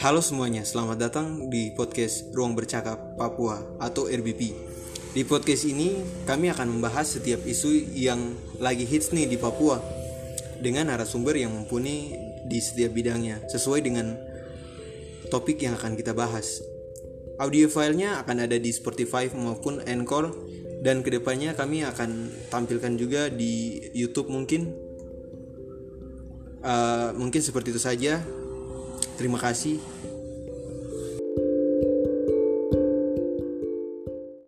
Halo semuanya, selamat datang di podcast Ruang Bercakap Papua atau RBP. Di podcast ini kami akan membahas setiap isu yang lagi hits nih di Papua dengan narasumber yang mumpuni di setiap bidangnya sesuai dengan topik yang akan kita bahas. Audio filenya akan ada di Spotify maupun Anchor dan ke depannya kami akan tampilkan juga di YouTube mungkin. Uh, mungkin seperti itu saja. Terima kasih.